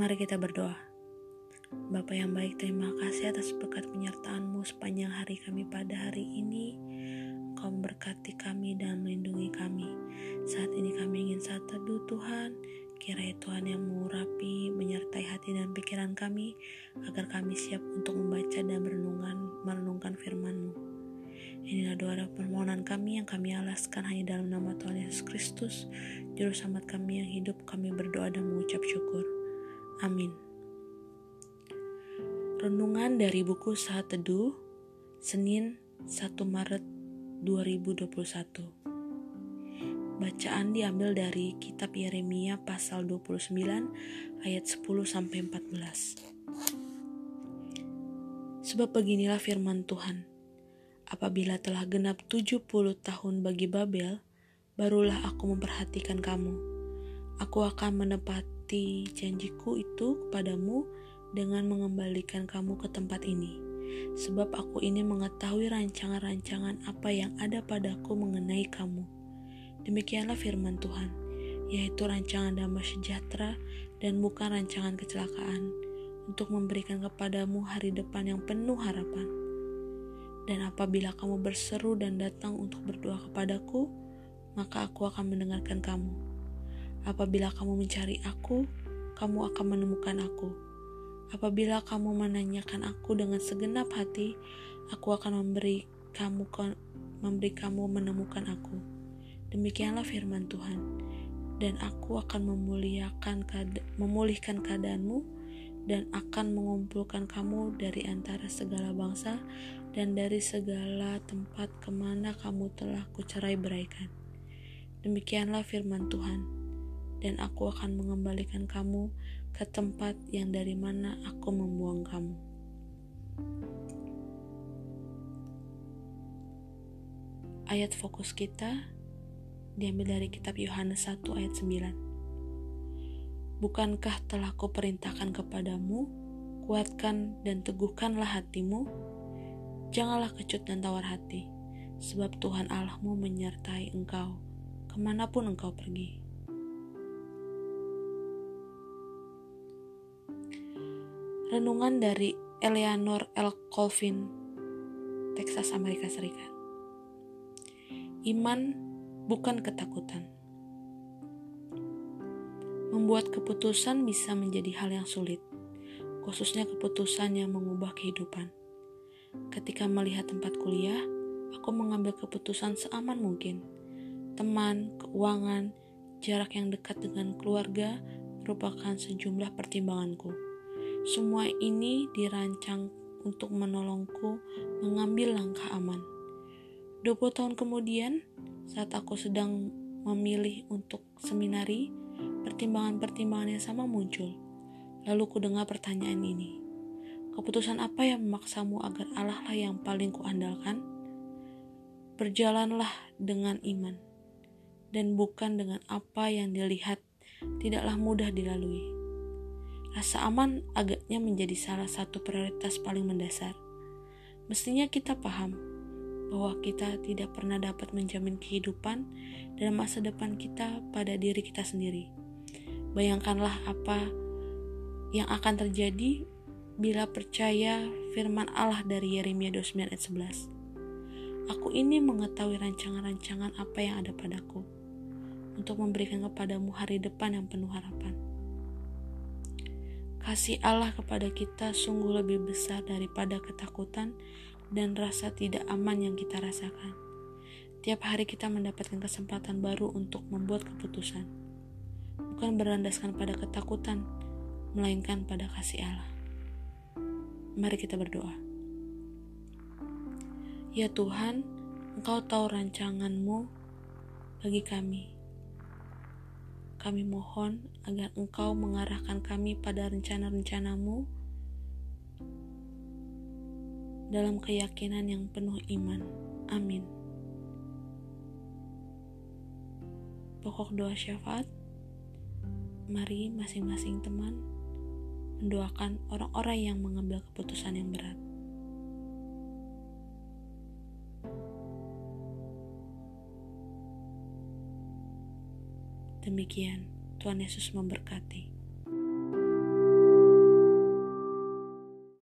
Mari kita berdoa. Bapa yang baik, terima kasih atas berkat penyertaan-Mu sepanjang hari kami pada hari ini. Kau memberkati kami dan melindungi kami. Saat ini kami ingin saat teduh Tuhan, kiranya Tuhan yang mengurapi, menyertai hati dan pikiran kami, agar kami siap untuk membaca dan merenungkan, merenungkan firman-Mu. Inilah doa dan permohonan kami yang kami alaskan hanya dalam nama Tuhan Yesus Kristus, Juru Selamat kami yang hidup, kami berdoa dan mengucap syukur. Amin. Renungan dari buku Saat Teduh, Senin 1 Maret 2021. Bacaan diambil dari kitab Yeremia pasal 29 ayat 10 sampai 14. Sebab beginilah firman Tuhan. Apabila telah genap 70 tahun bagi Babel, barulah aku memperhatikan kamu. Aku akan menepati menepati janjiku itu kepadamu dengan mengembalikan kamu ke tempat ini. Sebab aku ini mengetahui rancangan-rancangan apa yang ada padaku mengenai kamu. Demikianlah firman Tuhan, yaitu rancangan damai sejahtera dan bukan rancangan kecelakaan, untuk memberikan kepadamu hari depan yang penuh harapan. Dan apabila kamu berseru dan datang untuk berdoa kepadaku, maka aku akan mendengarkan kamu Apabila kamu mencari aku, kamu akan menemukan aku. Apabila kamu menanyakan aku dengan segenap hati, aku akan memberi kamu memberi kamu menemukan aku. Demikianlah firman Tuhan. Dan aku akan memuliakan memulihkan keadaanmu dan akan mengumpulkan kamu dari antara segala bangsa dan dari segala tempat ke mana kamu telah kucerai beraikan. Demikianlah firman Tuhan dan aku akan mengembalikan kamu ke tempat yang dari mana aku membuang kamu. Ayat fokus kita diambil dari kitab Yohanes 1 ayat 9. Bukankah telah kuperintahkan kepadamu, kuatkan dan teguhkanlah hatimu? Janganlah kecut dan tawar hati, sebab Tuhan Allahmu menyertai engkau ke mana pun engkau pergi. Renungan dari Eleanor L. Colvin, Texas, Amerika Serikat. Iman bukan ketakutan. Membuat keputusan bisa menjadi hal yang sulit, khususnya keputusan yang mengubah kehidupan. Ketika melihat tempat kuliah, aku mengambil keputusan seaman mungkin. Teman, keuangan, jarak yang dekat dengan keluarga merupakan sejumlah pertimbanganku semua ini dirancang untuk menolongku mengambil langkah aman. 20 tahun kemudian, saat aku sedang memilih untuk seminari, pertimbangan-pertimbangan yang sama muncul. Lalu ku dengar pertanyaan ini. Keputusan apa yang memaksamu agar Allah lah yang paling kuandalkan? Berjalanlah dengan iman, dan bukan dengan apa yang dilihat tidaklah mudah dilalui. Rasa aman agaknya menjadi salah satu prioritas paling mendasar. Mestinya kita paham bahwa kita tidak pernah dapat menjamin kehidupan dan masa depan kita pada diri kita sendiri. Bayangkanlah apa yang akan terjadi bila percaya firman Allah dari Yeremia 29 ayat 11. Aku ini mengetahui rancangan-rancangan apa yang ada padaku untuk memberikan kepadamu hari depan yang penuh harapan. Kasih Allah kepada kita sungguh lebih besar daripada ketakutan dan rasa tidak aman yang kita rasakan. Tiap hari kita mendapatkan kesempatan baru untuk membuat keputusan, bukan berlandaskan pada ketakutan, melainkan pada kasih Allah. Mari kita berdoa. Ya Tuhan, Engkau tahu rancanganmu bagi kami kami mohon agar Engkau mengarahkan kami pada rencana-rencanamu dalam keyakinan yang penuh iman. Amin. Pokok doa syafaat, mari masing-masing teman mendoakan orang-orang yang mengambil keputusan yang berat. Demikian, Tuhan Yesus memberkati.